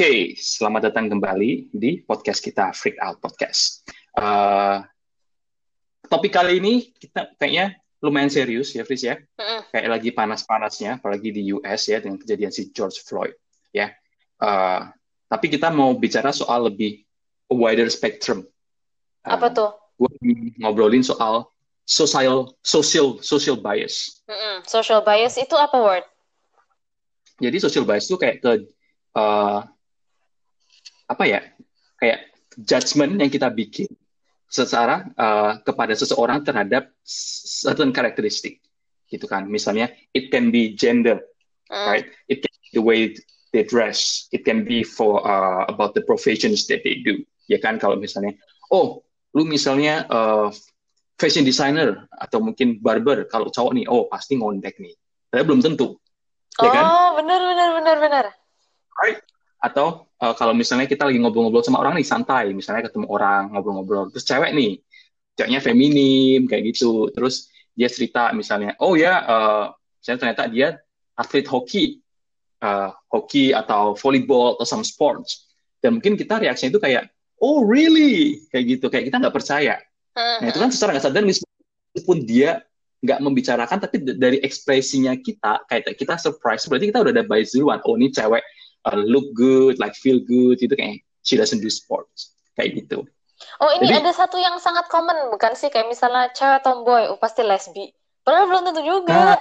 Oke, selamat datang kembali di podcast kita Freak Out Podcast. Uh, topik kali ini kita kayaknya lumayan serius ya, Fris ya. Mm-mm. Kayak lagi panas-panasnya, apalagi di US ya dengan kejadian si George Floyd ya. Uh, tapi kita mau bicara soal lebih wider spectrum. Uh, Apa tuh? Gue ngobrolin soal social social social bias. Mm-mm. Social bias itu apa word? Jadi social bias itu kayak ke uh, apa ya? Kayak judgment yang kita bikin secara uh, kepada seseorang terhadap certain karakteristik gitu kan. Misalnya it can be gender, Mm. right? It can be the way they dress. It can be for uh, about the professions that they do. Ya kan kalau misalnya oh, lu misalnya uh, fashion designer atau mungkin barber kalau cowok nih, oh pasti ngondek nih. Tapi belum tentu. Ya kan? Oh, benar benar benar benar. Right? Atau uh, kalau misalnya kita lagi ngobrol-ngobrol sama orang nih santai, misalnya ketemu orang ngobrol-ngobrol, terus cewek nih, ceweknya feminim kayak gitu, terus dia cerita misalnya, oh ya, uh, misalnya ternyata dia atlet hoki, uh, hoki atau volleyball atau some sports, dan mungkin kita reaksinya itu kayak, oh really, kayak gitu, kayak kita nggak percaya. Nah itu kan secara nggak sadar meskipun dia nggak membicarakan, tapi dari ekspresinya kita, kayak kita surprise, berarti kita udah ada bias duluan. Oh ini cewek uh, look good, like feel good, itu kayak she doesn't do sports, kayak gitu. Oh, ini Jadi- ada satu yang sangat common bukan sih kayak misalnya cewek tomboy, oh pasti lesbi. Padahal belum tentu juga. Nah,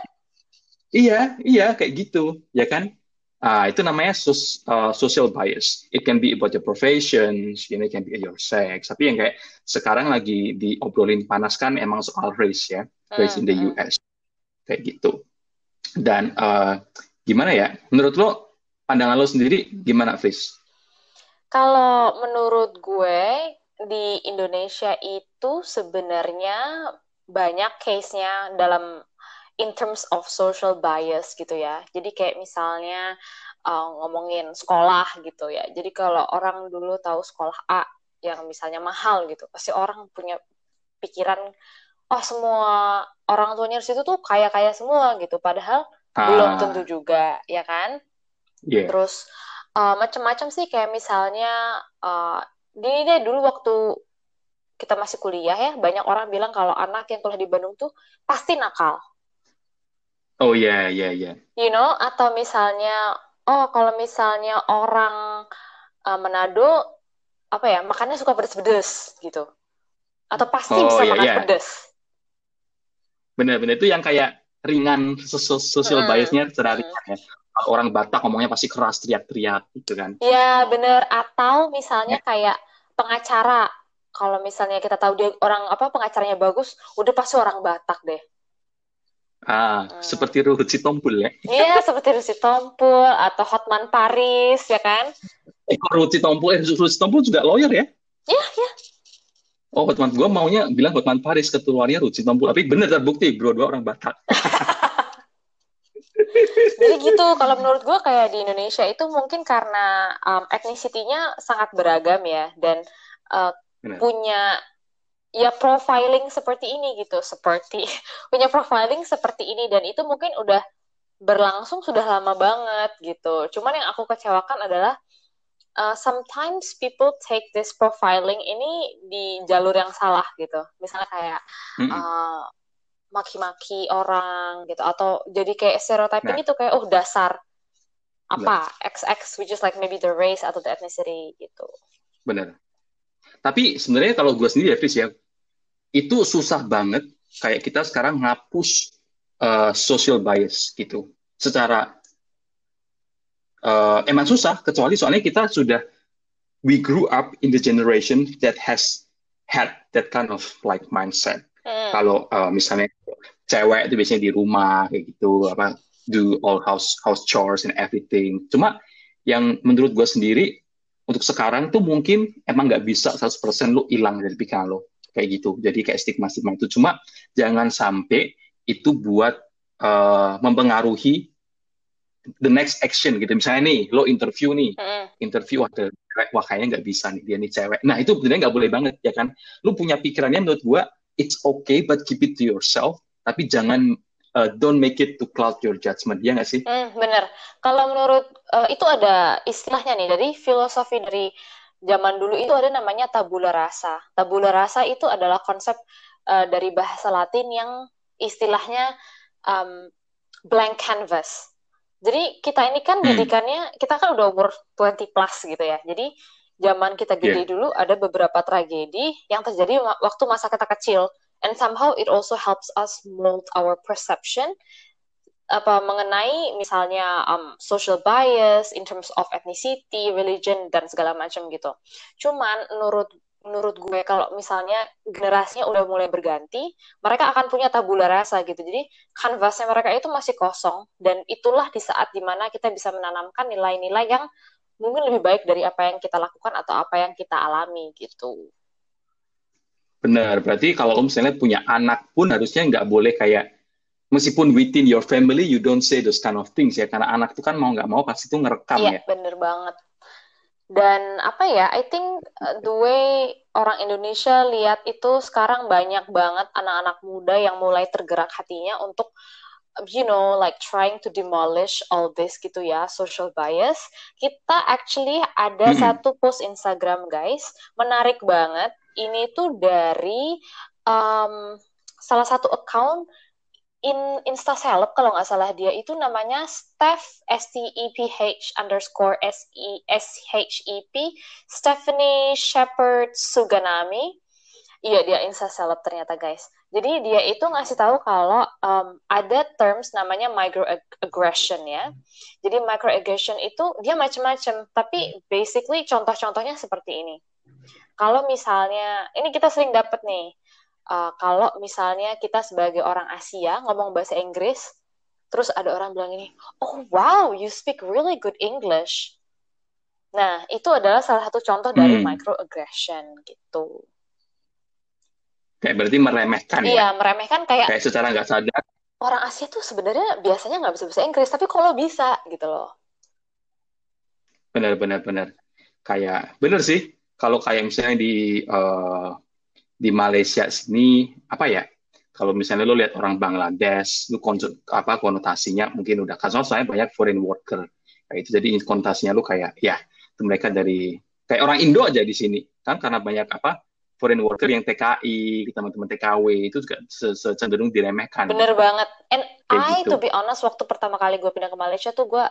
iya, iya kayak gitu, ya kan? Ah, itu namanya sos- uh, social bias. It can be about your professions, you know, it can be your sex. Tapi yang kayak sekarang lagi diobrolin panas kan emang soal race ya, race in the Mm-mm. US, kayak gitu. Dan uh, gimana ya? Menurut lo, pandangan lo sendiri gimana, Fris? Kalau menurut gue di Indonesia itu sebenarnya banyak case-nya dalam in terms of social bias gitu ya. Jadi kayak misalnya uh, ngomongin sekolah gitu ya. Jadi kalau orang dulu tahu sekolah A yang misalnya mahal gitu, pasti orang punya pikiran oh semua orang tuanya di situ tuh kaya-kaya semua gitu. Padahal belum Ah, tentu juga, ya kan? Yeah. Terus uh, macam-macam sih kayak misalnya uh, gini deh dulu waktu kita masih kuliah ya banyak orang bilang kalau anak yang kuliah di Bandung tuh pasti nakal, Oh iya, iya, iya. you know? Atau misalnya oh kalau misalnya orang uh, Manado apa ya makannya suka pedes-pedes gitu, atau pasti Oh bisa iya, makan iya. pedes. Benar-benar itu yang kayak ringan so- social Mm-mm. biasnya secara Mm. ringan ya. Orang Batak ngomongnya pasti keras teriak-teriak gitu kan. Ya bener atau misalnya kayak pengacara kalau misalnya kita tahu dia orang apa pengacaranya bagus, udah pasti orang Batak deh. Ah, Hmm. seperti Ruhut Sitompul ya. Iya, seperti Rusi Tompul atau Hotman Paris, ya kan? Eh, Ruhut Sitompul, eh, Ruhut Sitompul juga lawyer ya? Iya, iya. Oh, Hotman, gue maunya bilang Hotman Paris, ketuanya Ruhut Sitompul. Tapi bener terbukti, dua-dua orang Batak. Jadi gitu, kalau menurut gue kayak di Indonesia itu mungkin karena um, ethnicity-nya sangat beragam ya, dan uh, Benar. punya ya profiling seperti ini gitu, seperti punya profiling seperti ini, dan itu mungkin udah berlangsung sudah lama banget gitu. Cuman yang aku kecewakan adalah uh, sometimes people take this profiling ini di jalur yang salah gitu. Misalnya kayak Mm-mm. uh, maki-maki orang gitu atau jadi kayak stereotyping Nah. itu kayak oh dasar apa XX which is like maybe the race atau the ethnicity gitu. Bener. Tapi sebenarnya kalau gue sendiri ya, Fris ya, itu susah banget kayak kita sekarang ngapus uh, social bias gitu. Secara uh, emang susah, kecuali soalnya kita sudah we grew up in the generation that has had that kind of like mindset. Hmm. Kalau uh, misalnya cewek itu biasanya di rumah kayak gitu apa do all house house chores and everything. Cuma yang menurut gue sendiri untuk sekarang tuh mungkin emang nggak bisa 100% lo hilang dari pikiran lo kayak gitu. Jadi kayak stigma-stigma itu cuma jangan sampai itu buat uh, mempengaruhi the next action gitu. Misalnya nih lo interview nih, Hmm. interview ada wah kayaknya nggak bisa nih dia nih cewek. Nah itu sebenarnya nggak boleh banget ya kan. Lu punya pikirannya menurut gua it's okay but keep it to yourself. Tapi jangan uh, don't make it to cloud your judgment ya nggak sih? Hmm, bener. Kalau menurut uh, itu ada istilahnya nih dari filosofi dari zaman dulu itu ada namanya tabula rasa. Tabula rasa itu adalah konsep uh, dari bahasa Latin yang istilahnya um, blank canvas. Jadi kita ini kan hmm. didikannya kita kan udah umur 20 plus gitu ya. Jadi zaman kita gede yeah. dulu ada beberapa tragedi yang terjadi waktu masa kita kecil and somehow it also helps us mold our perception apa mengenai misalnya um, social bias in terms of ethnicity, religion dan segala macam gitu. Cuman menurut menurut gue kalau misalnya generasinya udah mulai berganti, mereka akan punya tabula rasa gitu. Jadi kanvasnya mereka itu masih kosong dan itulah di saat di mana kita bisa menanamkan nilai-nilai yang mungkin lebih baik dari apa yang kita lakukan atau apa yang kita alami gitu. Benar, berarti kalau misalnya punya anak pun harusnya nggak boleh kayak meskipun within your family you don't say those kind of things ya karena anak itu kan mau nggak mau pasti itu ngerekam iya, ya. Iya bener banget. Dan apa ya, I think uh, the way orang Indonesia lihat itu sekarang banyak banget anak-anak muda yang mulai tergerak hatinya untuk you know like trying to demolish all this gitu ya social bias kita actually ada hmm. satu post Instagram guys menarik banget ini tuh dari um, salah satu account in Insta Celeb kalau nggak salah dia itu namanya Steph S T E P H underscore S E S H E P Stephanie Shepherd Suganami Iya dia Insta Celeb ternyata guys. Jadi dia itu ngasih tahu kalau um, ada terms namanya microaggression ya. Jadi microaggression itu dia macam-macam, tapi basically contoh-contohnya seperti ini. Kalau misalnya ini kita sering dapat nih, uh, kalau misalnya kita sebagai orang Asia ngomong bahasa Inggris, terus ada orang bilang ini, oh wow, you speak really good English. Nah itu adalah salah satu contoh dari hmm. microaggression gitu. Kayak berarti meremehkan iya, ya? Iya, meremehkan kayak... Kayak secara nggak sadar. Orang Asia tuh sebenarnya biasanya nggak bisa bahasa Inggris, tapi kalau bisa gitu loh. Benar, benar, benar. Kayak, benar sih. Kalau kayak misalnya di uh, di Malaysia sini, apa ya? Kalau misalnya lo lihat orang Bangladesh, lu apa konotasinya mungkin udah kan soalnya banyak foreign worker kayak itu jadi konotasinya lu kayak ya mereka dari kayak orang Indo aja di sini kan karena banyak apa foreign worker yang TKI, teman-teman TKW itu juga cenderung diremehkan. Bener banget. And Kayak I, gitu. to be honest, waktu pertama kali gue pindah ke Malaysia tuh gue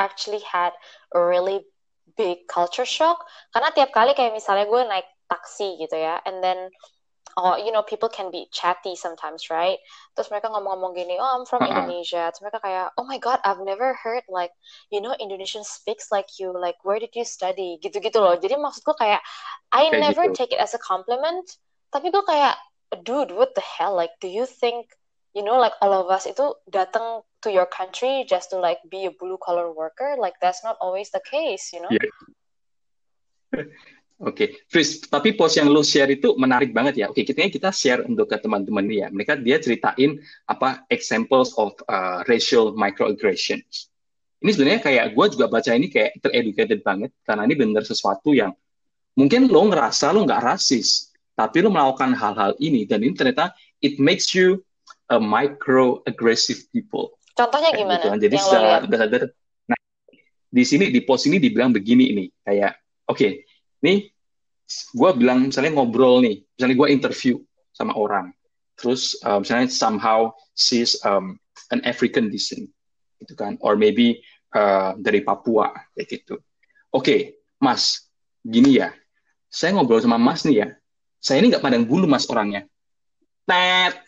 actually had a really big culture shock. Karena tiap kali kayak misalnya gue naik taksi gitu ya, and then oh you know people can be chatty sometimes right? Terus mereka ngomong-ngomong gini oh I'm from uh -huh. Indonesia. Terus mereka kayak oh my god I've never heard like you know Indonesian speaks like you like where did you study? Gitu-gitu loh. Jadi maksudku kayak I kayak never gitu. take it as a compliment tapi gue kayak dude what the hell? Like do you think you know like all of us itu datang to your country just to like be a blue collar worker? Like that's not always the case you know? Yeah. Oke, okay. Chris, tapi post yang lo share itu menarik banget ya. Oke, okay, kita kita share untuk ke teman-teman ya. Mereka dia ceritain apa examples of uh, racial microaggressions. Ini sebenarnya kayak gue juga baca ini kayak tereducated banget karena ini benar sesuatu yang mungkin lo ngerasa lo nggak rasis, tapi lo melakukan hal-hal ini dan ini ternyata it makes you a microaggressive people. Contohnya gimana? Gitu. Jadi secara sadar, nah di sini di post ini dibilang begini ini kayak oke. Okay, nih gue bilang misalnya ngobrol nih, misalnya gue interview sama orang, terus uh, misalnya somehow she's um, an African descent, gitu kan, or maybe uh, dari Papua, kayak gitu. Oke, okay, Mas, gini ya, saya ngobrol sama Mas nih ya, saya ini nggak pandang bulu Mas orangnya. Tet,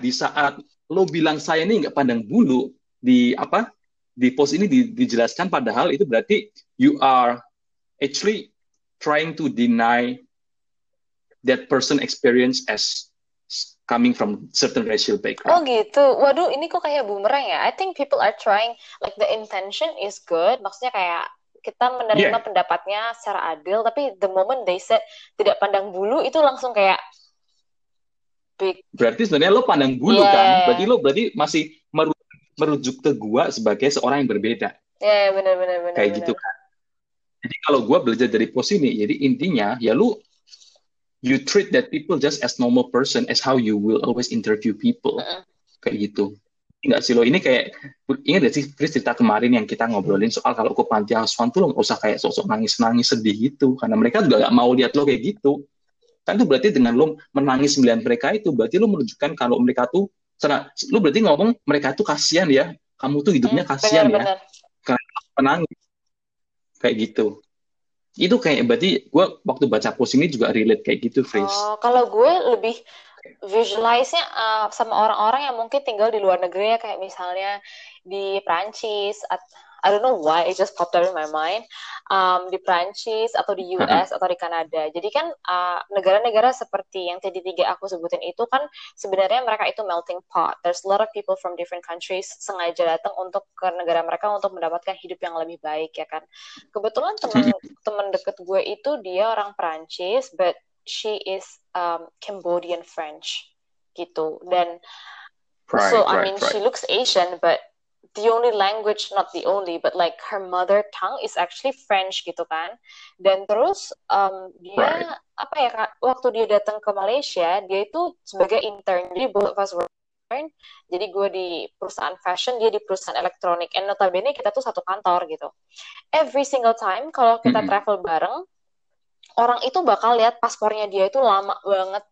di saat lo bilang saya ini nggak pandang bulu, di apa di post ini di, dijelaskan padahal itu berarti you are actually trying to deny that person experience as coming from certain racial background. Oh gitu. Waduh, ini kok kayak bumerang ya. I think people are trying like the intention is good. Maksudnya kayak kita menerima yeah. pendapatnya secara adil, tapi the moment they said tidak pandang bulu itu langsung kayak big. Berarti sebenarnya lo pandang bulu yeah. kan? Berarti lo berarti masih merujuk ke gua sebagai seorang yang berbeda. Ya yeah, benar benar benar. Kayak bener. gitu kan. Jadi kalau gue belajar dari pos ini, jadi intinya ya lu you treat that people just as normal person as how you will always interview people. Uh -uh. Kayak gitu. Enggak sih lo, ini kayak ingat gak sih Chris cerita kemarin yang kita ngobrolin soal kalau ke panti asuhan tuh lo gak usah kayak sosok nangis-nangis sedih gitu karena mereka juga gak mau lihat lo kayak gitu kan itu berarti dengan lo menangis sembilan mereka itu berarti lo menunjukkan kalau mereka tuh lo berarti ngomong mereka tuh kasihan ya kamu tuh hidupnya hmm, kasihan bener, ya bener. karena menangis kayak gitu itu kayak berarti gue waktu baca post ini juga relate kayak gitu Fris. Oh, kalau gue lebih visualize-nya uh, sama orang-orang yang mungkin tinggal di luar negeri ya kayak misalnya di Prancis I don't know why it just popped up in my mind. Um, di Prancis atau di US atau di Kanada. Jadi kan uh, negara-negara uh, seperti yang tadi tiga aku sebutin itu kan sebenarnya mereka itu melting pot. There's a lot of people from different countries sengaja datang untuk ke negara mereka untuk mendapatkan hidup yang lebih baik ya kan. Kebetulan teman teman deket gue itu dia orang Prancis but she is um, Cambodian French gitu. Dan right, so I mean right. she looks Asian but the only language not the only but like her mother tongue is actually French gitu kan. Dan terus um, dia right. apa ya waktu dia datang ke Malaysia dia itu sebagai intern. Jadi both of us were intern. Jadi gue di perusahaan fashion dia di perusahaan elektronik. And notabene kita tuh satu kantor gitu. Every single time kalau kita mm -hmm. travel bareng orang itu bakal lihat paspornya dia itu lama banget.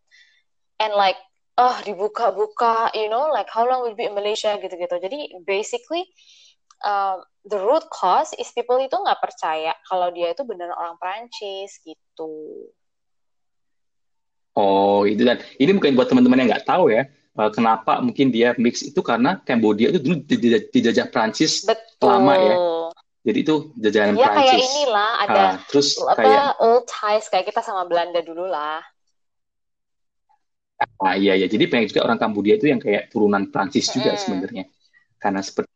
And like oh dibuka-buka you know like how long will be in Malaysia gitu-gitu jadi basically uh, the root cause is people itu nggak percaya kalau dia itu benar orang Prancis gitu oh itu dan ini mungkin buat teman-teman yang nggak tahu ya uh, kenapa mungkin dia mix itu karena Cambodia itu dulu dijajah Prancis Betul. lama ya jadi itu jajanan ya, Prancis. Ya kayak inilah ada uh, terus apa kayak old ties kayak kita sama Belanda dulu lah. Ah iya ya, jadi banyak juga orang Kambodia itu yang kayak turunan Prancis juga sebenarnya. Karena seperti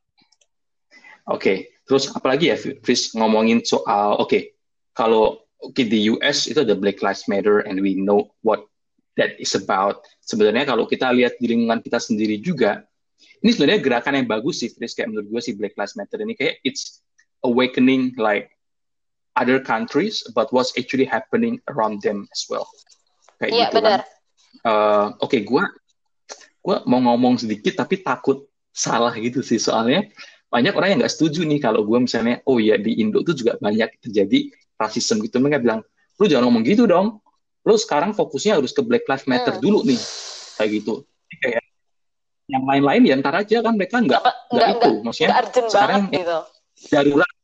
Oke, okay. terus apalagi ya Fris ngomongin soal oke, okay, kalau okay, di US itu ada Black Lives Matter and we know what that is about. Sebenarnya kalau kita lihat di lingkungan kita sendiri juga, ini sebenarnya gerakan yang bagus sih, Fris. Kayak menurut gue sih Black Lives Matter ini kayak it's awakening like other countries about what's actually happening around them as well. Kayak iya, gitu benar. kan. Uh, Oke, okay, gue gua mau ngomong sedikit tapi takut salah gitu sih soalnya banyak orang yang nggak setuju nih kalau gue misalnya oh ya di Indo tuh juga banyak terjadi rasisme gitu mereka bilang lu jangan ngomong gitu dong lu sekarang fokusnya harus ke Black Lives Matter hmm. dulu nih kayak gitu kayak yang lain-lain ya ntar aja kan mereka nggak nggak itu maksudnya sekarang gitu. darurat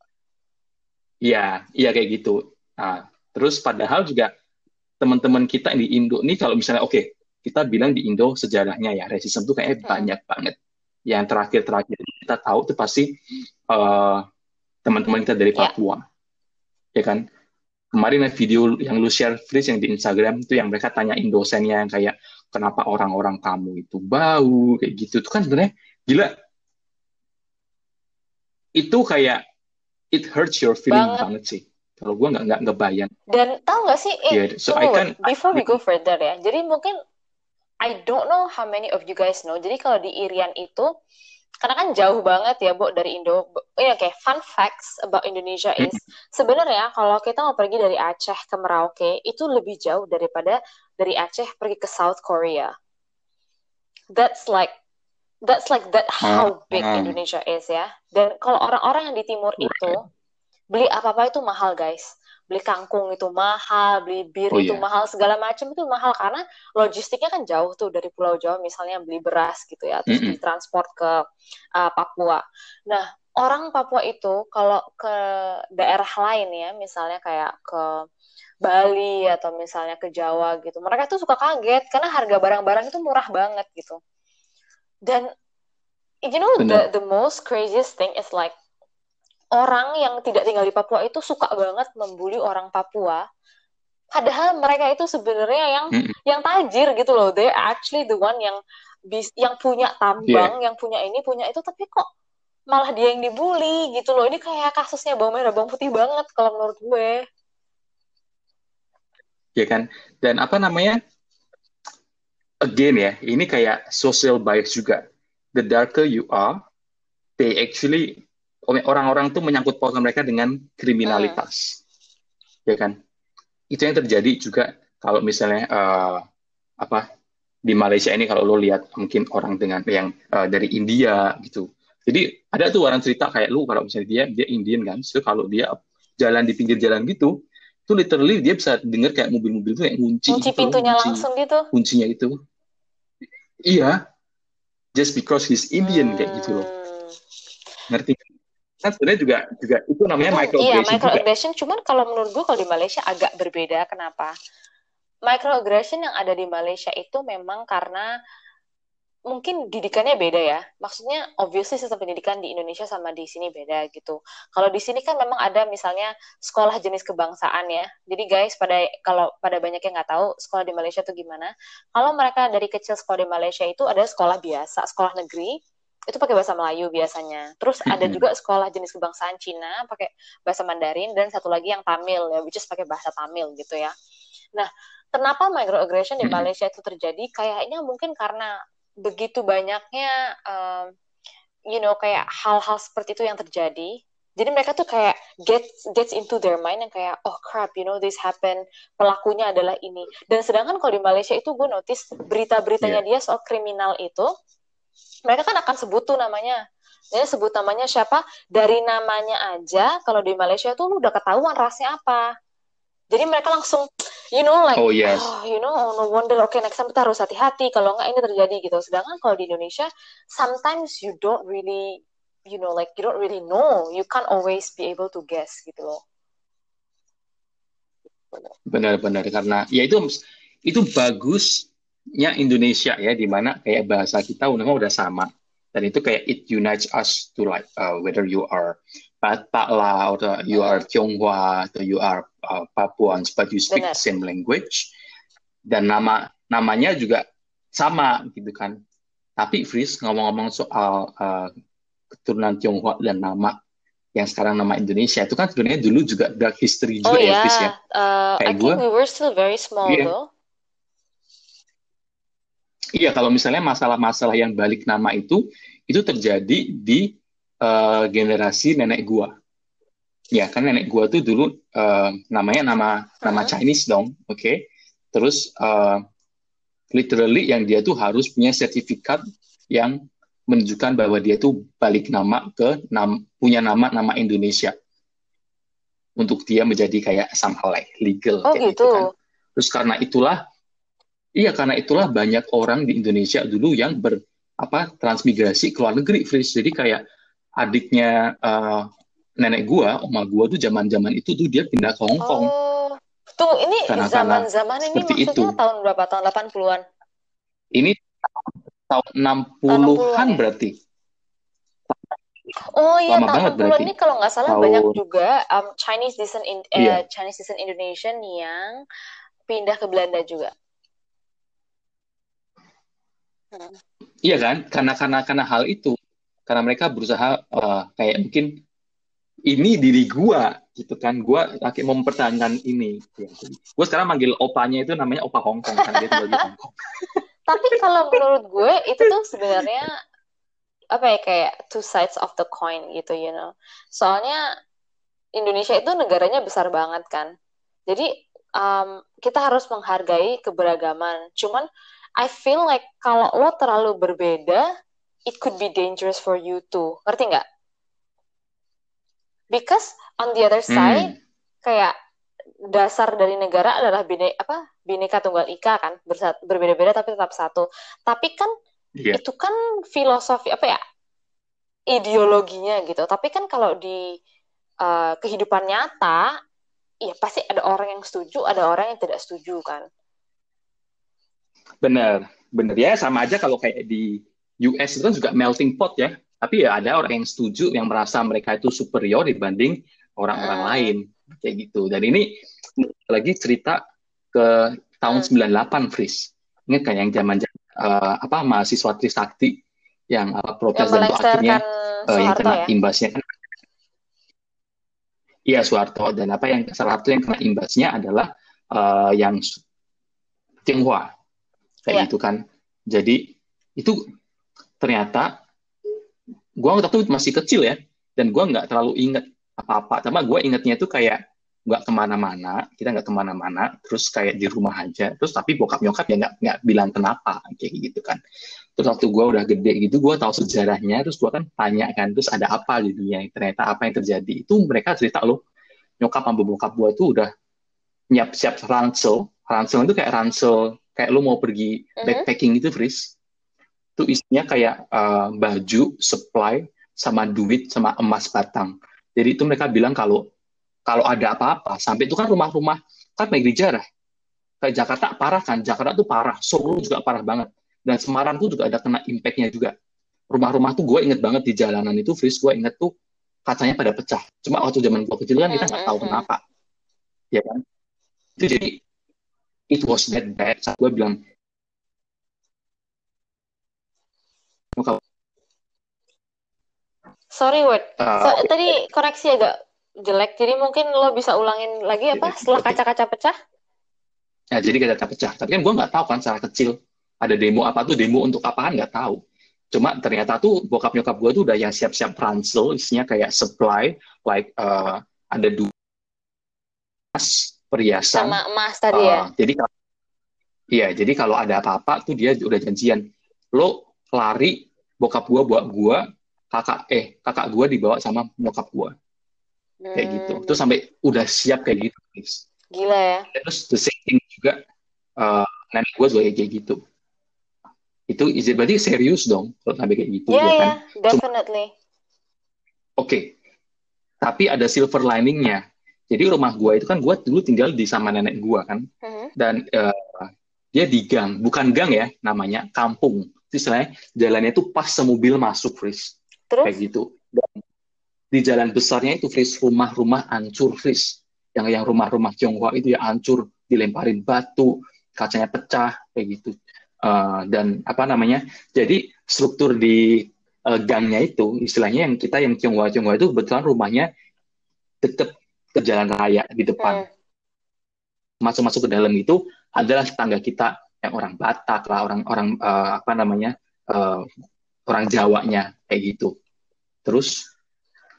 Iya, iya kayak gitu. Nah, terus padahal juga teman-teman kita di Indo nih kalau misalnya oke, okay, kita bilang di Indo sejarahnya ya racism tuh kayaknya hmm. banyak banget. Yang terakhir-terakhir kita tahu itu pasti uh, teman-teman kita dari ya. Papua. Yeah. Ya kan? Kemarin ada video yang lu share Fris yang di Instagram itu yang mereka tanyain dosennya yang kayak kenapa orang-orang kamu itu bau kayak gitu. Itu kan sebenarnya gila. Itu kayak it hurts your feeling banget, banget sih. Kalau gue nggak nggak ngebayang. Dan tau nggak sih? Eh, yeah, so I can, before we go further ya. Jadi mungkin I don't know how many of you guys know. Jadi kalau di Irian itu karena kan jauh banget ya, Bu, dari Indo. Ini oke, okay, fun facts about Indonesia is sebenarnya kalau kita mau pergi dari Aceh ke Merauke itu lebih jauh daripada dari Aceh pergi ke South Korea. That's like that's like that how big Indonesia is ya. Dan kalau orang-orang yang di timur itu beli apa-apa itu mahal guys. Beli kangkung itu mahal, beli bir oh, itu yeah. mahal, segala macam itu mahal karena logistiknya kan jauh tuh dari Pulau Jawa misalnya beli beras gitu ya, terus mm -hmm. ditransport ke uh, Papua. Nah, orang Papua itu kalau ke daerah lain ya, misalnya kayak ke Bali atau misalnya ke Jawa gitu, mereka tuh suka kaget karena harga barang-barang itu murah banget gitu dan you know the the most craziest thing is like orang yang tidak tinggal di Papua itu suka banget membuli orang Papua. Padahal mereka itu sebenarnya yang mm yang tajir gitu loh. They actually the one yang bis yang punya tambang yeah. yang punya ini punya itu. Tapi kok malah dia yang dibully gitu loh. Ini kayak kasusnya bawang merah bawang putih banget kalau menurut gue. Ya kan? Dan apa namanya? Again ya, ini kayak social bias juga. The darker you are, they actually orang-orang tuh menyangkut pautan mereka dengan kriminalitas, hmm. ya kan? Itu yang terjadi juga kalau misalnya uh, apa di Malaysia ini kalau lo lihat mungkin orang dengan yang uh, dari India gitu. Jadi ada tuh orang cerita kayak lu kalau misalnya dia dia Indian kan, so kalau dia jalan di pinggir jalan gitu, tuh literally dia bisa dengar kayak mobil-mobil tuh yang kunci, kunci gitu, pintunya kunci, langsung gitu. Kuncinya itu. Iya. Just because he's Indian hmm. kayak gitu loh. Hmm. Ngerti? Kan sebenarnya juga juga itu namanya hmm, microaggression. Iya, microaggression. Cuman kalau menurut gue kalau di Malaysia agak berbeda. Kenapa? microaggression yang ada di Malaysia itu memang karena mungkin didikannya beda ya. Maksudnya obviously sistem pendidikan di Indonesia sama di sini beda gitu. Kalau di sini kan memang ada misalnya sekolah jenis kebangsaan ya. Jadi guys pada kalau pada banyak yang nggak tahu sekolah di Malaysia itu gimana. Kalau mereka dari kecil sekolah di Malaysia itu ada sekolah biasa, sekolah negeri itu pakai bahasa Melayu biasanya. Terus ada juga sekolah jenis kebangsaan Cina pakai bahasa Mandarin dan satu lagi yang Tamil ya, which is pakai bahasa Tamil gitu ya. Nah, kenapa microaggression di Malaysia itu terjadi? Kayaknya mungkin karena begitu banyaknya, um, you know, kayak hal-hal seperti itu yang terjadi. Jadi mereka tuh kayak get gets into their mind yang kayak oh crap, you know this happen, pelakunya adalah ini. Dan sedangkan kalau di Malaysia itu gue notice berita-beritanya yeah. dia soal kriminal itu, mereka kan akan sebut tuh namanya. Jadi sebut namanya siapa? Dari namanya aja, kalau di Malaysia tuh udah ketahuan rasnya apa. Jadi mereka langsung you know like oh, yes. oh you know oh, no wonder oke okay, next time kita harus hati-hati kalau nggak ini terjadi gitu sedangkan kalau di Indonesia sometimes you don't really you know like you don't really know you can't always be able to guess gitu loh benar-benar karena ya itu itu bagusnya Indonesia ya di mana kayak bahasa kita udah udah sama dan itu kayak it unites us to like uh, whether you are Batak lah atau you are Tionghoa atau you are uh, Papuans but you speak Benar. the same language dan nama namanya juga sama gitu kan tapi Fris ngomong-ngomong soal uh, keturunan Tionghoa dan nama yang sekarang nama Indonesia itu kan sebenarnya dulu juga dark history juga oh, ya, Fris ya. Uh, Kayak I gue, think we were still very small yeah. though. Iya, kalau misalnya masalah-masalah yang balik nama itu, itu terjadi di uh, generasi nenek gua. Ya, kan nenek gua tuh dulu uh, namanya nama nama Chinese dong, oke. Okay? Terus uh, literally yang dia tuh harus punya sertifikat yang menunjukkan bahwa dia tuh balik nama ke nam, punya nama nama Indonesia untuk dia menjadi kayak somehow like legal oh, kayak gitu. gitu kan. Terus karena itulah iya karena itulah banyak orang di Indonesia dulu yang ber apa transmigrasi ke luar negeri, Fris. Jadi kayak adiknya uh, nenek gua, oma gua tuh zaman-zaman itu tuh dia pindah ke Hong Kong. Oh. Tuh, ini zaman-zaman ini maksudnya itu. tahun berapa? Tahun 80-an? Ini tahun 60-an berarti. Oh iya, Lama tahun 60-an ini kalau nggak salah tahun... banyak juga um, Chinese descent in, eh, iya. Chinese descent Indonesian yang pindah ke Belanda juga. Iya kan? Karena karena karena hal itu. Karena mereka berusaha uh, kayak mungkin ini diri gua gitu kan. Gua lagi mempertahankan ini. Gua sekarang manggil opanya itu namanya opa Hongkong kan dia tinggal Hongkong tapi kalau menurut gue itu tuh sebenarnya apa ya kayak two sides of the coin gitu you know. Soalnya Indonesia itu negaranya besar banget kan. Jadi um, kita harus menghargai keberagaman. Cuman I feel like kalau lo terlalu berbeda it could be dangerous for you too. Ngerti nggak? Because on the other hmm. side, hmm. kayak dasar dari negara adalah bine, apa bineka tunggal ika kan berbeda-beda tapi tetap satu. Tapi kan yeah. itu kan filosofi apa ya ideologinya gitu. Tapi kan kalau di uh, kehidupan nyata, ya pasti ada orang yang setuju, ada orang yang tidak setuju kan. Bener, bener ya sama aja kalau kayak di US itu kan juga melting pot ya, tapi ya ada orang yang setuju yang merasa mereka itu superior dibanding orang-orang hmm. lain kayak gitu. Dan ini lagi cerita ke tahun hmm. 98, Fris. Ingat kan yang zaman uh, apa mahasiswa Trisakti yang uh, protes yang dan akhirnya uh, yang kena ya? imbasnya kan Iya Soeharto dan apa yang salah satu yang kena imbasnya adalah uh, yang Tionghoa kayak ya. gitu kan. Jadi itu ternyata gue waktu itu masih kecil ya dan gue nggak terlalu inget apa-apa. Sama gue ingetnya tuh kayak nggak ke mana-mana kita nggak ke mana-mana terus kayak di rumah aja. Terus tapi bokap nyokap ya nggak nggak bilang kenapa kayak gitu kan. Terus waktu gue udah gede gitu gue tahu sejarahnya terus gue kan tanya kan terus ada apa di dunia ternyata apa yang terjadi. Itu mereka cerita loh nyokap sama bokap gue itu udah nyiap siap ransel. Ransel itu kayak ransel kayak lu mau pergi Mhm. backpacking itu Fris itu isinya kayak uh, baju supply sama duit sama emas batang. Jadi itu mereka bilang kalau kalau ada apa-apa sampai itu kan rumah-rumah kan baik dijarah. Kayak Jakarta parah kan Jakarta tuh parah Solo juga parah banget. Dan Semarang tuh juga ada kena impactnya juga. Rumah-rumah tuh gue inget banget di jalanan itu Fris gue inget tuh kacanya pada pecah. Cuma waktu zaman gue kecil kan kita nggak tahu Mhm. kenapa. Ya kan? Itu jadi it was bad bad gue bilang "Maka, Sorry, Word. uh, So, tadi koreksi agak jelek, jadi mungkin lo bisa ulangin lagi apa setelah kaca-kaca pecah? Ya, jadi kaca pecah. Tapi kan gue nggak tahu kan secara kecil ada demo apa tuh demo untuk apaan nggak tahu. Cuma ternyata tuh bokap nyokap gue tuh udah yang siap-siap ransel, isinya kayak supply, like uh, ada dua perhiasan. Sama emas tadi ya? Uh, jadi kalau iya, jadi kalau ada apa-apa tuh dia udah janjian. Lo lari, bokap gue bawa gue, kakak eh kakak gue dibawa sama nyokap gue kayak gitu. Hmm, Terus sampai udah siap kayak gitu. guys. gila ya. Terus the same thing juga uh, nenek gue juga kayak gitu. Itu izin berarti serius dong kalau sampai kayak gitu Iya, ya kan. ya, definitely. Oke. Tapi ada silver liningnya. Jadi rumah gue itu kan gue dulu tinggal di sama nenek gue kan Mhm. dan uh, dia di gang, bukan gang ya namanya, kampung. Istilahnya jalannya itu pas semobil masuk, Fris. Terus? Kayak gitu. Dan di jalan besarnya itu, Fris, rumah-rumah hancur, Fris. Yang yang rumah-rumah Tionghoa itu ya hancur, dilemparin batu, kacanya pecah, kayak gitu. Uh, dan apa namanya? Jadi struktur di uh, gangnya itu, istilahnya yang kita yang Tionghoa Tionghoa itu kebetulan rumahnya tetap ke jalan raya di depan. Masuk-masuk ke dalam itu adalah tetangga kita yang orang Batak lah, orang-orang uh, apa namanya? uh, orang Jawanya kayak gitu. Terus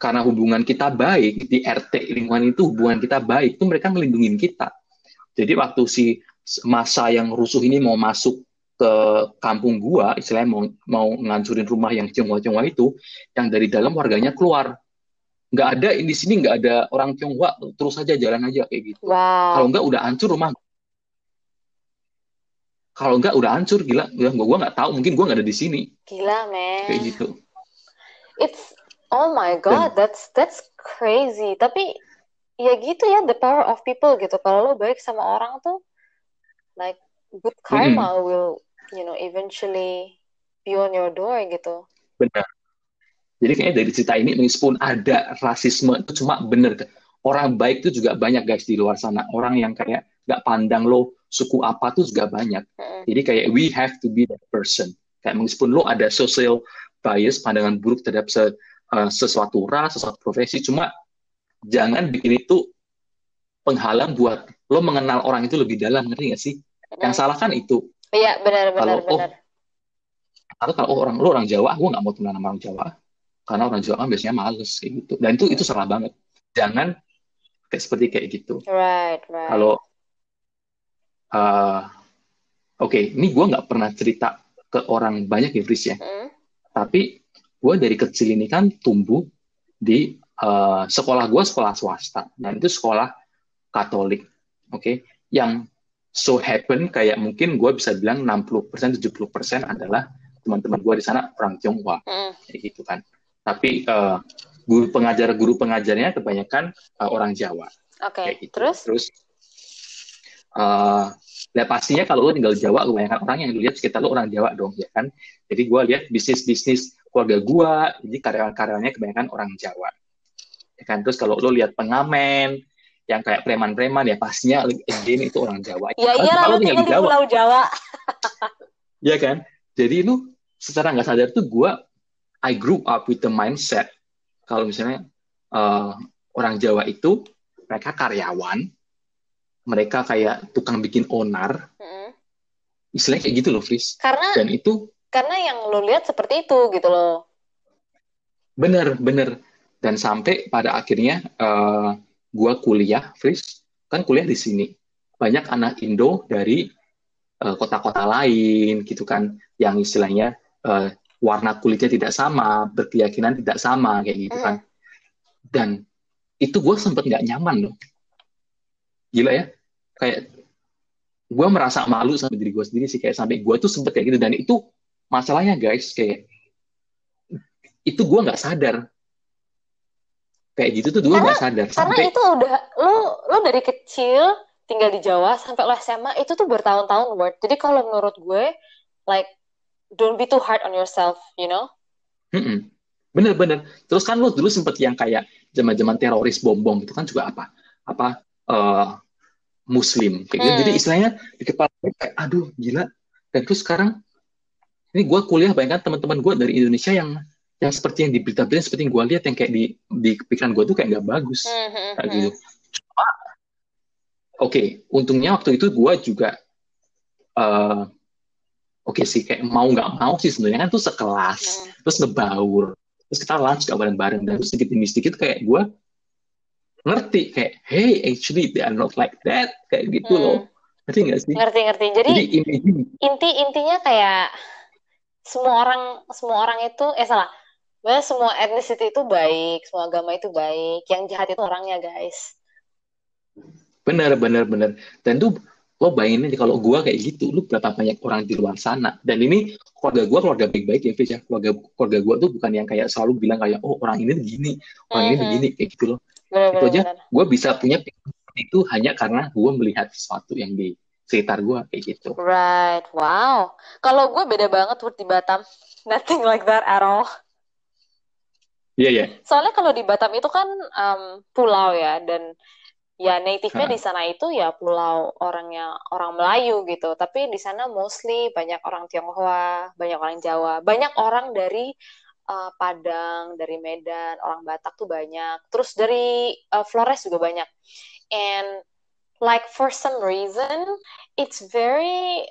karena hubungan kita baik di RT lingkungan itu hubungan kita baik itu mereka melindungi kita. Jadi waktu si masa yang rusuh ini mau masuk ke kampung gua, istilahnya mau mau ngancurin rumah yang Tionghoa-Tionghoa itu, yang dari dalam warganya keluar. Nggak ada di sini nggak ada orang Tionghoa, terus aja jalan aja kayak gitu. Kalau Wow. nggak udah hancur rumah. Kalau nggak udah hancur gila, gua gua nggak tahu, mungkin gua nggak ada di sini Gila, man. kayak gitu. It's oh my God, that's that's crazy. Tapi ya gitu ya, the power of people gitu. Kalau lo baik sama orang tuh, like good karma will, you know, eventually be on your door gitu. Benar. Jadi kayaknya dari cerita ini meskipun ada rasisme itu cuma bener. Orang baik itu juga banyak guys di luar sana. Orang yang kayak nggak pandang lo suku apa tuh juga banyak. Mm-mm. Jadi kayak we have to be that person. Kayak meskipun lo ada social bias, pandangan buruk terhadap se- uh, sesuatu ras, sesuatu profesi, cuma jangan bikin itu penghalang buat lo mengenal orang itu lebih dalam, ngerti nggak sih? Yang salah kan itu. Iya, benar benar Kalau, oh, benar. Atau kalau oh, orang lo orang Jawa, gue nggak mau temenan sama orang Jawa, karena orang Jawa kan biasanya males kayak gitu. Dan itu itu salah banget. Jangan kayak seperti kayak gitu. Right, right. Kalau uh, oke, ini gue nggak pernah cerita ke orang banyak ya, Fris ya. Mm. Tapi gue dari kecil ini kan tumbuh di uh, sekolah gue sekolah swasta dan itu sekolah Katolik, oke? Yang so happen kayak mungkin gue bisa bilang 60% 70% adalah teman-teman gue di sana orang Tionghoa, Mm. kayak gitu kan. Tapi uh, guru pengajar guru pengajarnya kebanyakan uh, orang Jawa, Oke, kayak gitu. terus? Terus uh, ya pastinya kalau lo tinggal di Jawa, kebanyakan orang yang dilihat sekitar lo orang Jawa dong, ya kan? Jadi gue lihat bisnis-bisnis keluarga gue, jadi karyawan-karyawannya kebanyakan orang Jawa. Ya kan? Terus kalau lo lihat pengamen, yang kayak preman-preman, ya pastinya again itu orang Jawa. Ya Kalau lo lo tinggal di Jawa, Pulau Jawa. ya kan? Jadi itu secara nggak sadar tuh gue, I grew up with the mindset kalau misalnya uh, orang Jawa itu mereka karyawan, mereka kayak tukang bikin onar, Mm. istilahnya kayak gitu loh, Fris. Karena Dan itu karena yang lo lihat seperti itu gitu loh. bener, bener. Dan sampai pada akhirnya uh, gue kuliah, Fris, kan kuliah di sini. Banyak anak Indo dari uh, kota-kota lain gitu kan, yang istilahnya uh, warna kulitnya tidak sama, berkeyakinan tidak sama kayak gitu kan. Dan itu gue sempet nggak nyaman loh. Gila ya, kayak gue merasa malu sama diri gue sendiri sih kayak sampai gue tuh sempet kayak gitu. Dan itu masalahnya guys kayak itu gue nggak sadar. Kayak gitu tuh gue nggak sadar karena sampai... itu udah lo lo dari kecil tinggal di Jawa sampai lo SMA itu tuh bertahun-tahun word jadi kalau menurut gue like don't be too hard on yourself you know mm bener-bener terus kan lo dulu sempet yang kayak zaman-zaman teroris bom bom itu kan juga apa apa uh, muslim kayak gitu. Jadi hmm. istilahnya di kepala gue kayak aduh gila. Dan terus sekarang ini gue kuliah bayangkan teman-teman gue dari Indonesia yang yang seperti yang di berita-berita seperti yang gue lihat yang kayak di di pikiran gue tuh kayak nggak bagus hmm, hmm, kayak gitu. Cuma oke, okay, untungnya waktu itu gue juga uh, oke okay sih kayak mau nggak mau sih sebenarnya. Kan tuh sekelas terus ngebaur terus kita lunch gak bareng-bareng dan terus sedikit demi sedikit kayak gue ngerti kayak hey actually they are not like that. Kayak gitu hmm. loh ngerti nggak sih? Ngerti ngerti. Jadi, jadi inti intinya kayak semua orang semua orang itu eh salah. Bahwa semua ethnicity itu baik semua agama itu baik yang jahat itu orangnya guys. Benar benar benar. Dan tuh lo bayangin aja kalau gue kayak gitu lu berapa banyak orang di luar sana. Dan ini keluarga gue keluarga baik-baik ya Fish ya. Keluarga keluarga gue tuh bukan yang kayak selalu bilang kayak oh orang ini begini orang mm -hmm. ini begini kayak gitu loh. Bener, itu aja gue bisa punya itu hanya karena gue melihat sesuatu yang di sekitar gue kayak gitu. Right. Wow. Kalau gue beda banget buat di Batam. Nothing like that at all. Iya, yeah, iya. Yeah. Soalnya kalau di Batam itu kan um, pulau ya, dan ya native-nya di sana itu ya pulau orangnya orang Melayu gitu. Tapi di sana mostly banyak orang Tionghoa, banyak orang Jawa, banyak orang dari uh, Padang, dari Medan, orang Batak tuh banyak. Terus dari uh, Flores juga banyak. And like for some reason it's very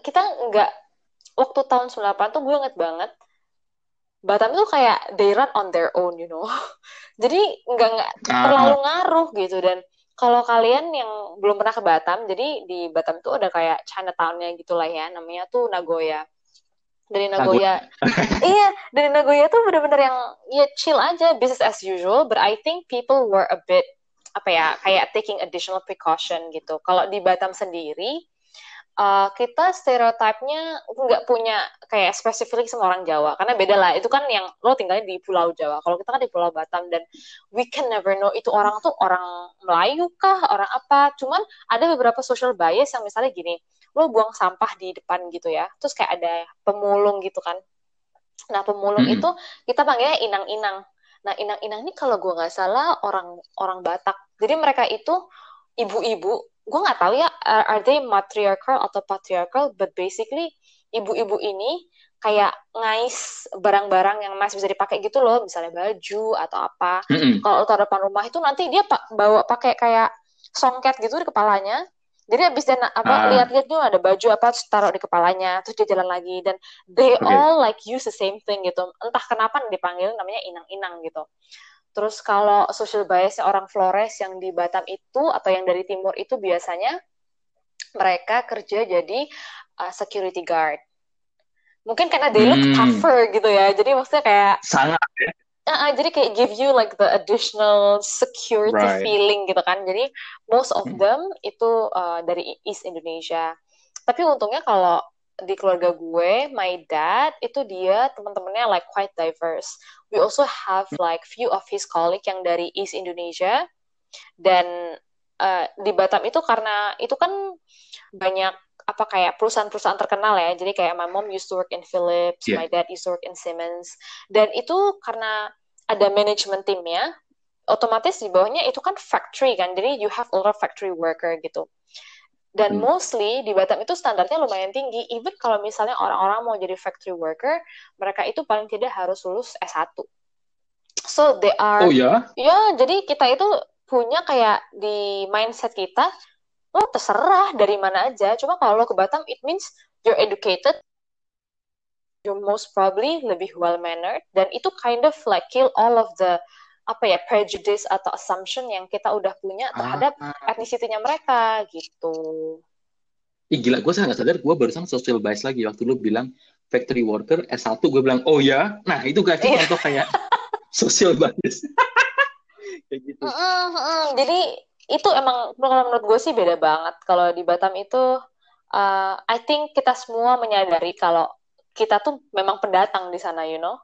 kita nggak waktu tahun 98 tuh gue inget banget Batam itu kayak they run on their own you know jadi nggak nggak uh. terlalu ngaruh gitu dan kalau kalian yang belum pernah ke Batam jadi di Batam tuh ada kayak Chinatown-nya gitulah ya namanya tuh Nagoya dari Nagoya. iya, dari Nagoya tuh bener-bener yang ya chill aja, business as usual. But I think people were a bit apa ya, kayak taking additional precaution gitu. Kalau di Batam sendiri, uh, kita stereotipnya nggak punya kayak spesifik sama orang Jawa karena beda lah. Itu kan yang lo tinggalnya di Pulau Jawa. Kalau kita kan di Pulau Batam dan we can never know itu orang tuh orang Melayu kah orang apa. Cuman ada beberapa social bias yang misalnya gini lo buang sampah di depan gitu ya terus kayak ada pemulung gitu kan. Nah pemulung hmm. itu kita panggilnya inang-inang. Nah inang-inang ini kalau gue nggak salah orang orang Batak. Jadi mereka itu ibu-ibu gue nggak tahu ya are they matriarchal atau patriarchal but basically ibu-ibu ini kayak ngais barang-barang yang masih bisa dipakai gitu loh misalnya baju atau apa mm -hmm. kalau taruh depan rumah itu nanti dia pak bawa pakai kayak songket gitu di kepalanya jadi abis dia apa uh. lihat-lihat tuh ada baju apa terus taruh di kepalanya terus dia jalan lagi dan they okay. all like use the same thing gitu entah kenapa dipanggil namanya inang-inang gitu terus kalau social bias orang Flores yang di Batam itu atau yang dari timur itu biasanya mereka kerja jadi uh, security guard mungkin karena they look hmm. tougher gitu ya jadi maksudnya kayak sangat ya Uh, jadi kayak give you like the additional security right. feeling gitu kan. Jadi most of hmm. them itu uh, dari East Indonesia. Tapi untungnya kalau di keluarga gue, my dad itu dia teman-temannya like quite diverse. We also have like few of his colleague yang dari East Indonesia dan uh, di Batam itu karena itu kan banyak apa kayak perusahaan-perusahaan terkenal ya. Jadi kayak my mom used to work in Philips, yeah. my dad used to work in Siemens. Dan itu karena ada manajemen timnya, otomatis di bawahnya itu kan factory kan. Jadi you have a lot of factory worker gitu. Dan hmm. mostly di Batam itu standarnya lumayan tinggi. Even kalau misalnya orang-orang mau jadi factory worker, mereka itu paling tidak harus lulus S1. So they are Oh ya? Ya, jadi kita itu punya kayak di mindset kita lo terserah dari mana aja. Cuma kalau lo ke Batam, it means you're educated, you're most probably lebih well mannered, dan itu kind of like kill all of the apa ya prejudice atau assumption yang kita udah punya terhadap ah. etnisitinya mereka gitu. Ih gila, gue nggak sadar gue barusan social bias lagi waktu lu bilang factory worker S1 gue bilang oh ya, nah itu gak sih contoh kayak social bias. kayak gitu. Mm -hmm. Jadi itu emang kalau menurut gue sih beda banget. Kalau di Batam itu, uh, I think kita semua menyadari kalau kita tuh memang pendatang di sana, you know.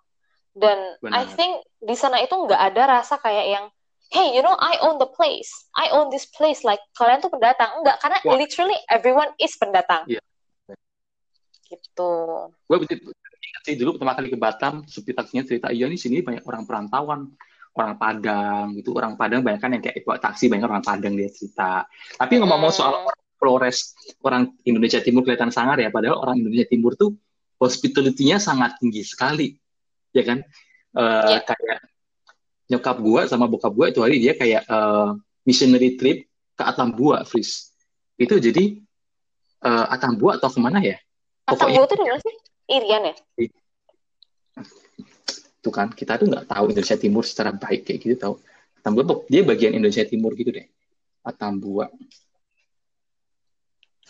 Dan Benar. I think di sana itu nggak ada rasa kayak yang hey, you know, I own the place. I own this place. Like, kalian tuh pendatang. Enggak, karena Wah. literally everyone is pendatang. Iya. Gitu. Gue ingat sih dulu pertama kali ke Batam, supir taksinya cerita, iya nih sini banyak orang perantauan. Orang Padang, gitu. Orang Padang banyak kan yang kayak bawa taksi, banyak orang Padang dia cerita. Tapi hmm. ngomong soal Flores, orang Indonesia Timur kelihatan sangar ya, padahal orang Indonesia Timur tuh hospitality-nya sangat tinggi sekali. Ya kan? Uh, yeah. Kayak nyokap gue sama bokap gue itu hari dia kayak uh, missionary trip ke Atambua, Fris. Itu jadi uh, Atambua atau ke mana ya? Atambua itu di mana sih? Irian ya? Itu kan, kita tuh nggak tahu Indonesia Timur secara baik kayak gitu tahu. Atambua tuh dia bagian Indonesia Timur gitu deh. Atambua.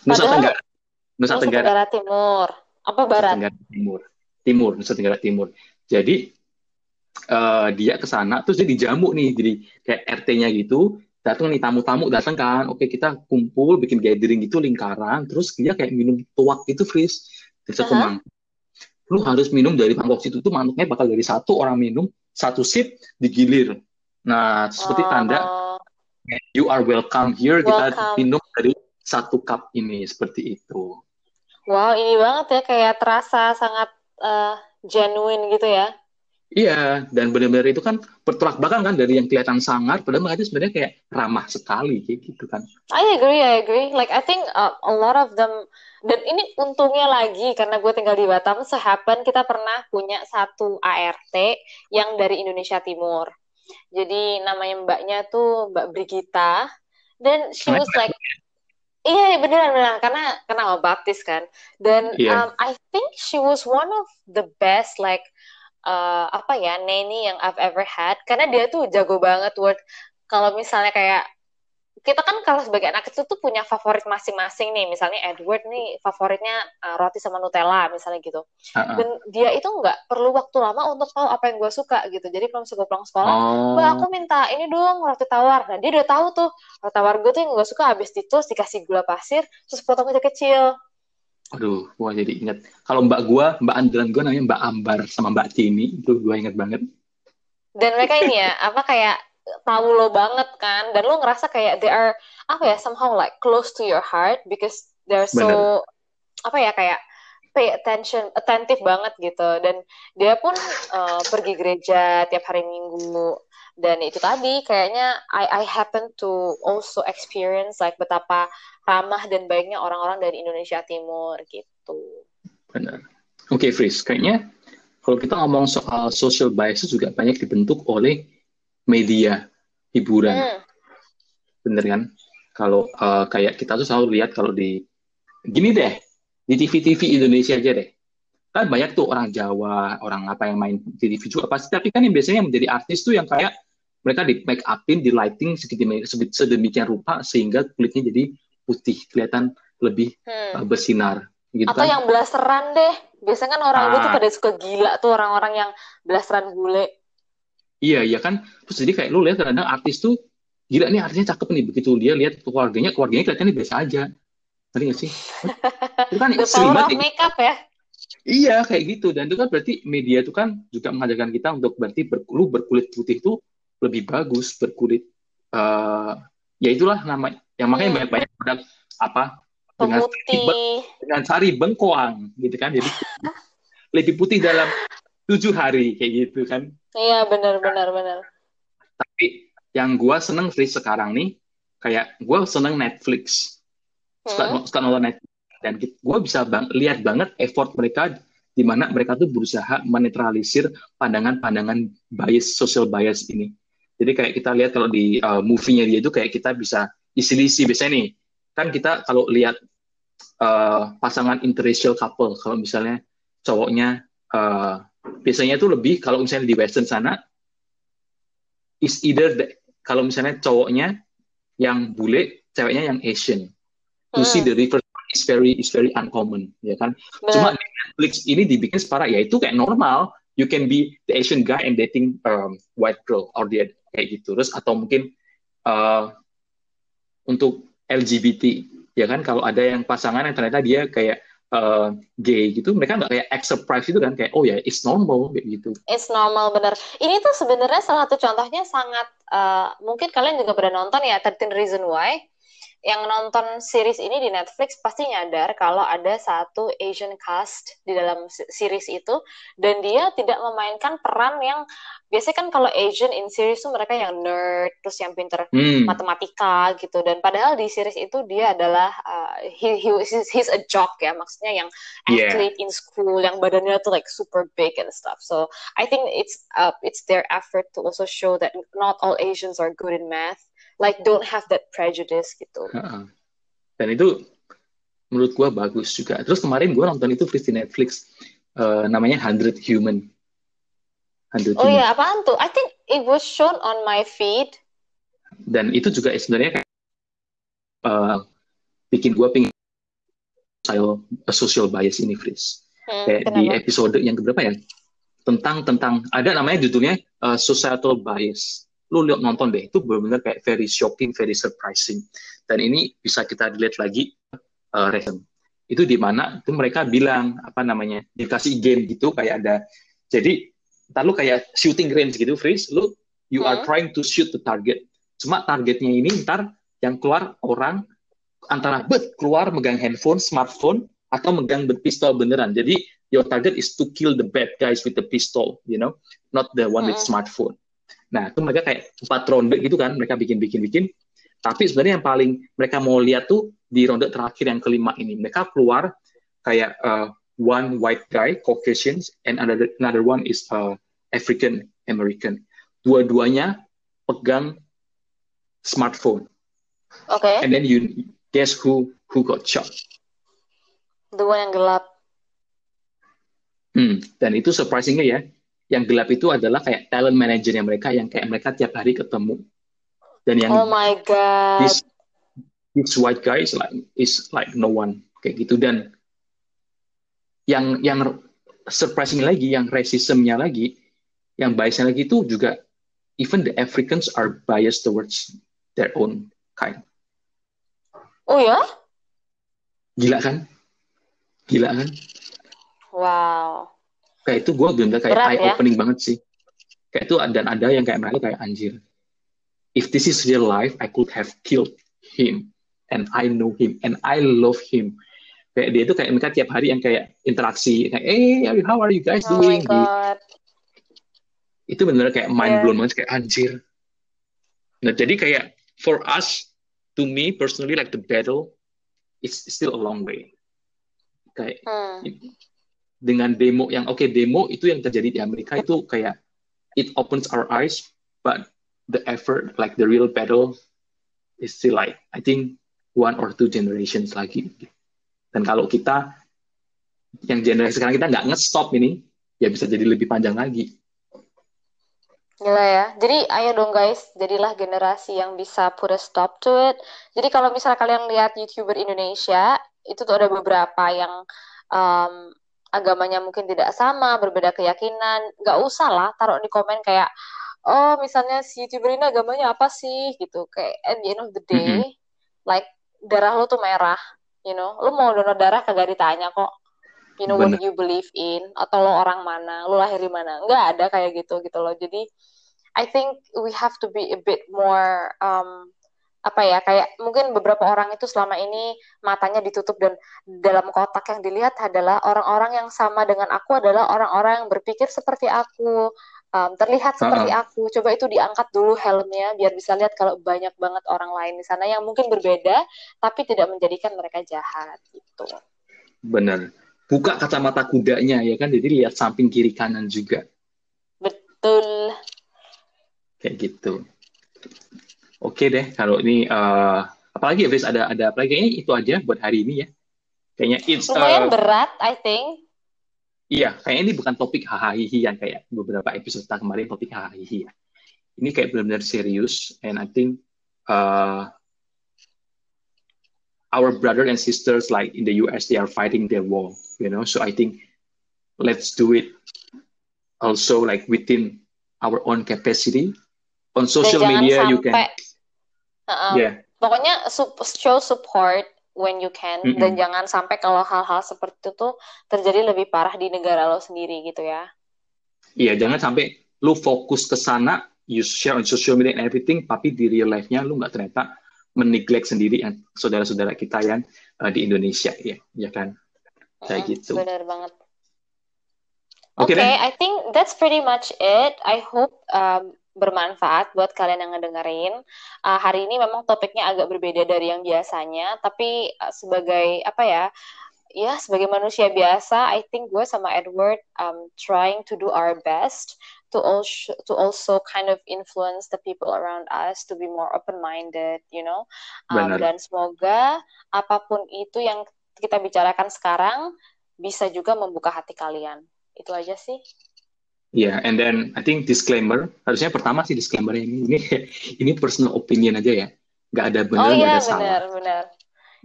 Nusa Tenggara. Nusa Tenggara. Tenggara Timur. Apa barat? Nusa Tenggara Timur. Timur, Nusa Tenggara Timur. Jadi uh, dia ke sana terus dia dijamu nih jadi kayak RT-nya gitu. Datang nih tamu-tamu datang kan. Oke kita kumpul bikin gathering gitu lingkaran. Terus dia kayak minum tuak itu freeze dari satu uh -huh. mangkok lu harus minum dari mangkok situ tuh mangkoknya bakal dari satu orang minum satu sip digilir. Nah seperti oh. tanda you are welcome here. Welcome. kita minum dari satu cup ini seperti itu. Wow ini banget ya kayak terasa sangat uh, genuine gitu ya Iya, dan benar-benar itu kan bertolak belakang kan dari yang kelihatan sangar, padahal mereka itu sebenarnya kayak ramah sekali kayak gitu kan. I agree, I agree. Like I think uh, a lot of them dan ini untungnya lagi karena gue tinggal di Batam, sehappen kita pernah punya satu ART yang dari Indonesia Timur. Jadi namanya mbaknya tuh Mbak Brigita dan she was like Iya, iya beneran beneran karena karena baptis kan. Dan yeah. um, I think she was one of the best like uh, apa ya nanny yang I've ever had karena dia tuh jago banget word kalau misalnya kayak kita kan kalau sebagai anak kecil tuh punya favorit masing-masing nih misalnya Edward nih favoritnya uh, roti sama Nutella misalnya gitu uh-uh. dan dia itu nggak perlu waktu lama untuk tahu apa yang gue suka gitu jadi kalau misalnya gue pulang sekolah oh. Aku minta ini dong roti tawar nah dia udah tahu tuh roti tawar gue tuh yang gue suka habis itu dikasih gula pasir terus potong kecil-kecil Aduh, gua jadi ingat. Kalau mbak gua, mbak andalan gua namanya Mbak Ambar sama Mbak Tini, itu gua ingat banget. Dan mereka ini ya, apa kayak tahu lo banget kan, dan lo ngerasa kayak they are apa ya somehow like close to your heart because they're so Bener. apa ya kayak pay attention, attentive banget gitu. Dan dia pun uh, pergi gereja tiap hari Minggu. Dan itu tadi kayaknya I I happen to also experience like betapa ramah dan baiknya orang-orang dari Indonesia Timur gitu. Benar. Oke, okay, Fris, kayaknya kalau kita ngomong soal social bias juga banyak dibentuk oleh media hiburan. Hmm. Bener kan? Kalau uh, kayak kita tuh selalu lihat kalau di gini deh, di TV-TV Indonesia aja deh. Kan banyak tuh orang Jawa, orang apa yang main di TV juga pasti, tapi kan yang biasanya menjadi artis tuh yang kayak mereka di make upin, di lighting sedemikian rupa sehingga kulitnya jadi putih, kelihatan lebih hmm. uh, bersinar. Gitu Atau kan? yang blasteran deh. Biasanya kan orang ah. itu pada suka gila tuh orang-orang yang blasteran bule. Iya, iya kan. Terus jadi kayak lu lihat kadang artis tuh gila nih artisnya cakep nih. Begitu dia lihat keluarganya, keluarganya kelihatannya biasa aja. Ngerti gak sih? itu kan sering banget. makeup ya? Iya, kayak gitu. Dan itu kan berarti media itu kan juga mengajarkan kita untuk berarti ber, lu berkulit putih itu lebih bagus, berkulit uh, ya itulah nama yang makanya hmm. banyak-banyak produk apa dengan dengan sari bengkoang gitu kan jadi lebih putih dalam tujuh hari kayak gitu kan. Iya benar benar benar. Tapi yang gue seneng sih sekarang nih kayak gue seneng Netflix. Suka, hmm? suka nonton Netflix. Dan gue bisa bang, lihat banget effort mereka di mana mereka tuh berusaha menetralisir pandangan-pandangan bias social bias ini. Jadi kayak kita lihat kalau di uh, movie-nya dia itu kayak kita bisa isi-isi. Biasanya nih kan kita kalau lihat uh, pasangan interracial couple kalau misalnya cowoknya uh, biasanya itu lebih kalau misalnya di western sana is either the, kalau misalnya cowoknya yang bule, ceweknya yang Asian. To hmm. see the reverse is very is very uncommon, ya kan? Bener. Cuma Netflix ini dibikin separah, ya itu kayak normal. You can be the Asian guy and dating um, white girl or dia kayak gitu. Terus atau mungkin uh, untuk LGBT, ya kan? Kalau ada yang pasangan yang ternyata dia kayak uh, gay gitu, mereka nggak kayak act surprise itu kan kayak oh ya yeah, it's normal gitu. It's normal bener. Ini tuh sebenarnya salah satu contohnya sangat uh, mungkin kalian juga pernah nonton ya 13 Reason Why yang nonton series ini di Netflix pasti nyadar kalau ada satu Asian cast di dalam series itu dan dia tidak memainkan peran yang biasanya kan kalau Asian in series tuh mereka yang nerd terus yang pinter hmm. matematika gitu dan padahal di series itu dia adalah uh, he, he he's, he's a jock ya maksudnya yang athlete yeah. in school yang badannya tuh like super big and stuff so I think it's uh, it's their effort to also show that not all Asians are good in math like don't have that prejudice gitu. Dan itu menurut gue bagus juga. Terus kemarin gue nonton itu di Netflix uh, namanya Hundred Human. 100 oh iya, apaan tuh? I think it was shown on my feed. Dan itu juga sebenarnya kayak uh, bikin gue pingin social bias ini, Fris. Hmm, kayak kenapa? di episode yang keberapa ya? Tentang tentang ada namanya judulnya uh, societal bias lu lihat nonton deh itu benar-benar kayak very shocking, very surprising. Dan ini bisa kita dilihat lagi uh, Itu di mana itu mereka bilang apa namanya dikasih game gitu kayak ada jadi ntar lu kayak shooting range gitu freeze lu you hmm. are trying to shoot the target cuma targetnya ini ntar yang keluar orang antara bet keluar megang handphone smartphone atau megang pistol beneran jadi your target is to kill the bad guys with the pistol you know not the one hmm. with smartphone Nah, itu mereka kayak empat ronde gitu kan, mereka bikin-bikin-bikin. Tapi sebenarnya yang paling mereka mau lihat tuh di ronde terakhir yang kelima ini. Mereka keluar kayak uh, one white guy, Caucasian, and another, another one is uh, African American. Dua-duanya pegang smartphone. Oke. Okay. And then you guess who who got shot? Dua yang gelap. Hmm, dan itu surprisingnya ya, yang gelap itu adalah kayak talent manajernya mereka yang kayak mereka tiap hari ketemu. Dan yang oh my god. this, this white guy is like is like no one. Kayak gitu. Dan yang yang surprising lagi yang racismnya lagi yang biasnya lagi itu juga even the Africans are biased towards their own kind. Oh ya? Gila kan? Gila kan? Wow kayak itu gue bener kayak Berat, eye ya? opening banget sih. Kayak itu dan ada yang kayak mereka kayak anjir. If this is real life I could have killed him and I know him and I love him. Kayak dia itu kayak mereka tiap hari yang kayak interaksi kayak eh hey, how are you guys oh doing? Itu benar kayak mind blown yeah. banget kayak anjir. Nah jadi kayak for us to me personally like the battle it's still a long way. Kayak hmm dengan demo yang oke okay, demo itu yang terjadi di Amerika itu kayak it opens our eyes but the effort like the real battle is still like I think one or two generations lagi dan kalau kita yang generasi sekarang kita nggak nge-stop ini ya bisa jadi lebih panjang lagi Gila ya. Jadi ayo dong guys, jadilah generasi yang bisa put a stop to it. Jadi kalau misalnya kalian lihat YouTuber Indonesia, itu tuh ada beberapa yang um, agamanya mungkin tidak sama, berbeda keyakinan, nggak usah lah taruh di komen kayak, oh misalnya si youtuber ini agamanya apa sih? Gitu, kayak at the end of the day, mm -hmm. like darah lo tuh merah, you know, lo mau donor darah kagak ditanya kok, you know Bener. what you believe in, atau lo orang mana, lo lahir di mana, nggak ada kayak gitu gitu loh, jadi I think we have to be a bit more um, apa ya kayak mungkin beberapa orang itu selama ini matanya ditutup dan dalam kotak yang dilihat adalah orang-orang yang sama dengan aku adalah orang-orang yang berpikir seperti aku um, terlihat seperti uh -uh. aku. Coba itu diangkat dulu helmnya biar bisa lihat kalau banyak banget orang lain di sana yang mungkin berbeda tapi tidak menjadikan mereka jahat gitu. Benar. Buka kacamata kudanya ya kan? Jadi lihat samping kiri kanan juga. Betul. Kayak gitu Oke deh, kalau ini uh, apalagi ya, Fris, ada ada apa lagi? Kayaknya itu aja buat hari ini ya. Kayaknya it's lumayan uh, berat, I think. Iya, kayaknya ini bukan topik hahaha yang kayak beberapa episode kemarin topik hahaha ya. ini kayak benar-benar serius and I think uh, our brother and sisters like in the US they are fighting their war you know so I think let's do it also like within our own capacity on social media sampai, you can uh, yeah pokoknya show support when you can mm -hmm. dan jangan sampai kalau hal-hal seperti itu tuh terjadi lebih parah di negara lo sendiri gitu ya iya jangan sampai lu fokus ke sana you share on social media and everything, tapi di real life-nya lu nggak ternyata meneglect sendiri yang saudara-saudara kita yang uh, di Indonesia ya, ya kan? Kayak mm, gitu. Benar banget. Oke, okay, okay I think that's pretty much it. I hope um, bermanfaat buat kalian yang ngedengerin. Uh, hari ini memang topiknya agak berbeda dari yang biasanya, tapi uh, sebagai apa ya? Ya, sebagai manusia biasa, I think gue sama Edward um, trying to do our best to also to also kind of influence the people around us to be more open minded you know um, dan semoga apa pun itu yang kita bicarakan sekarang bisa juga membuka hati kalian itu aja sih Ya, yeah, and then I think disclaimer harusnya pertama sih disclaimer ini ini ini personal opinion aja ya, nggak ada benar oh, nggak iya, ada salah. Benar, benar.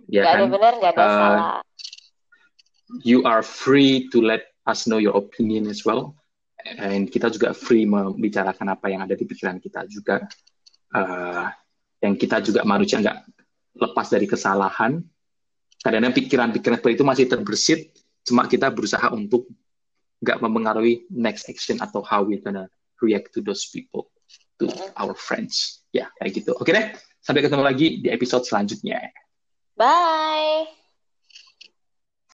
Ya, nggak kan? ada benar, nggak ada uh, salah. You are free to let us know your opinion as well and kita juga free membicarakan apa yang ada di pikiran kita juga uh, yang kita juga manusia nggak lepas dari kesalahan kadang-kadang pikiran-pikiran seperti itu masih terbersit cuma kita berusaha untuk nggak mempengaruhi next action atau how we gonna react to those people to our friends. Ya kayak gitu. Oke deh sampai ketemu lagi di episode selanjutnya. Bye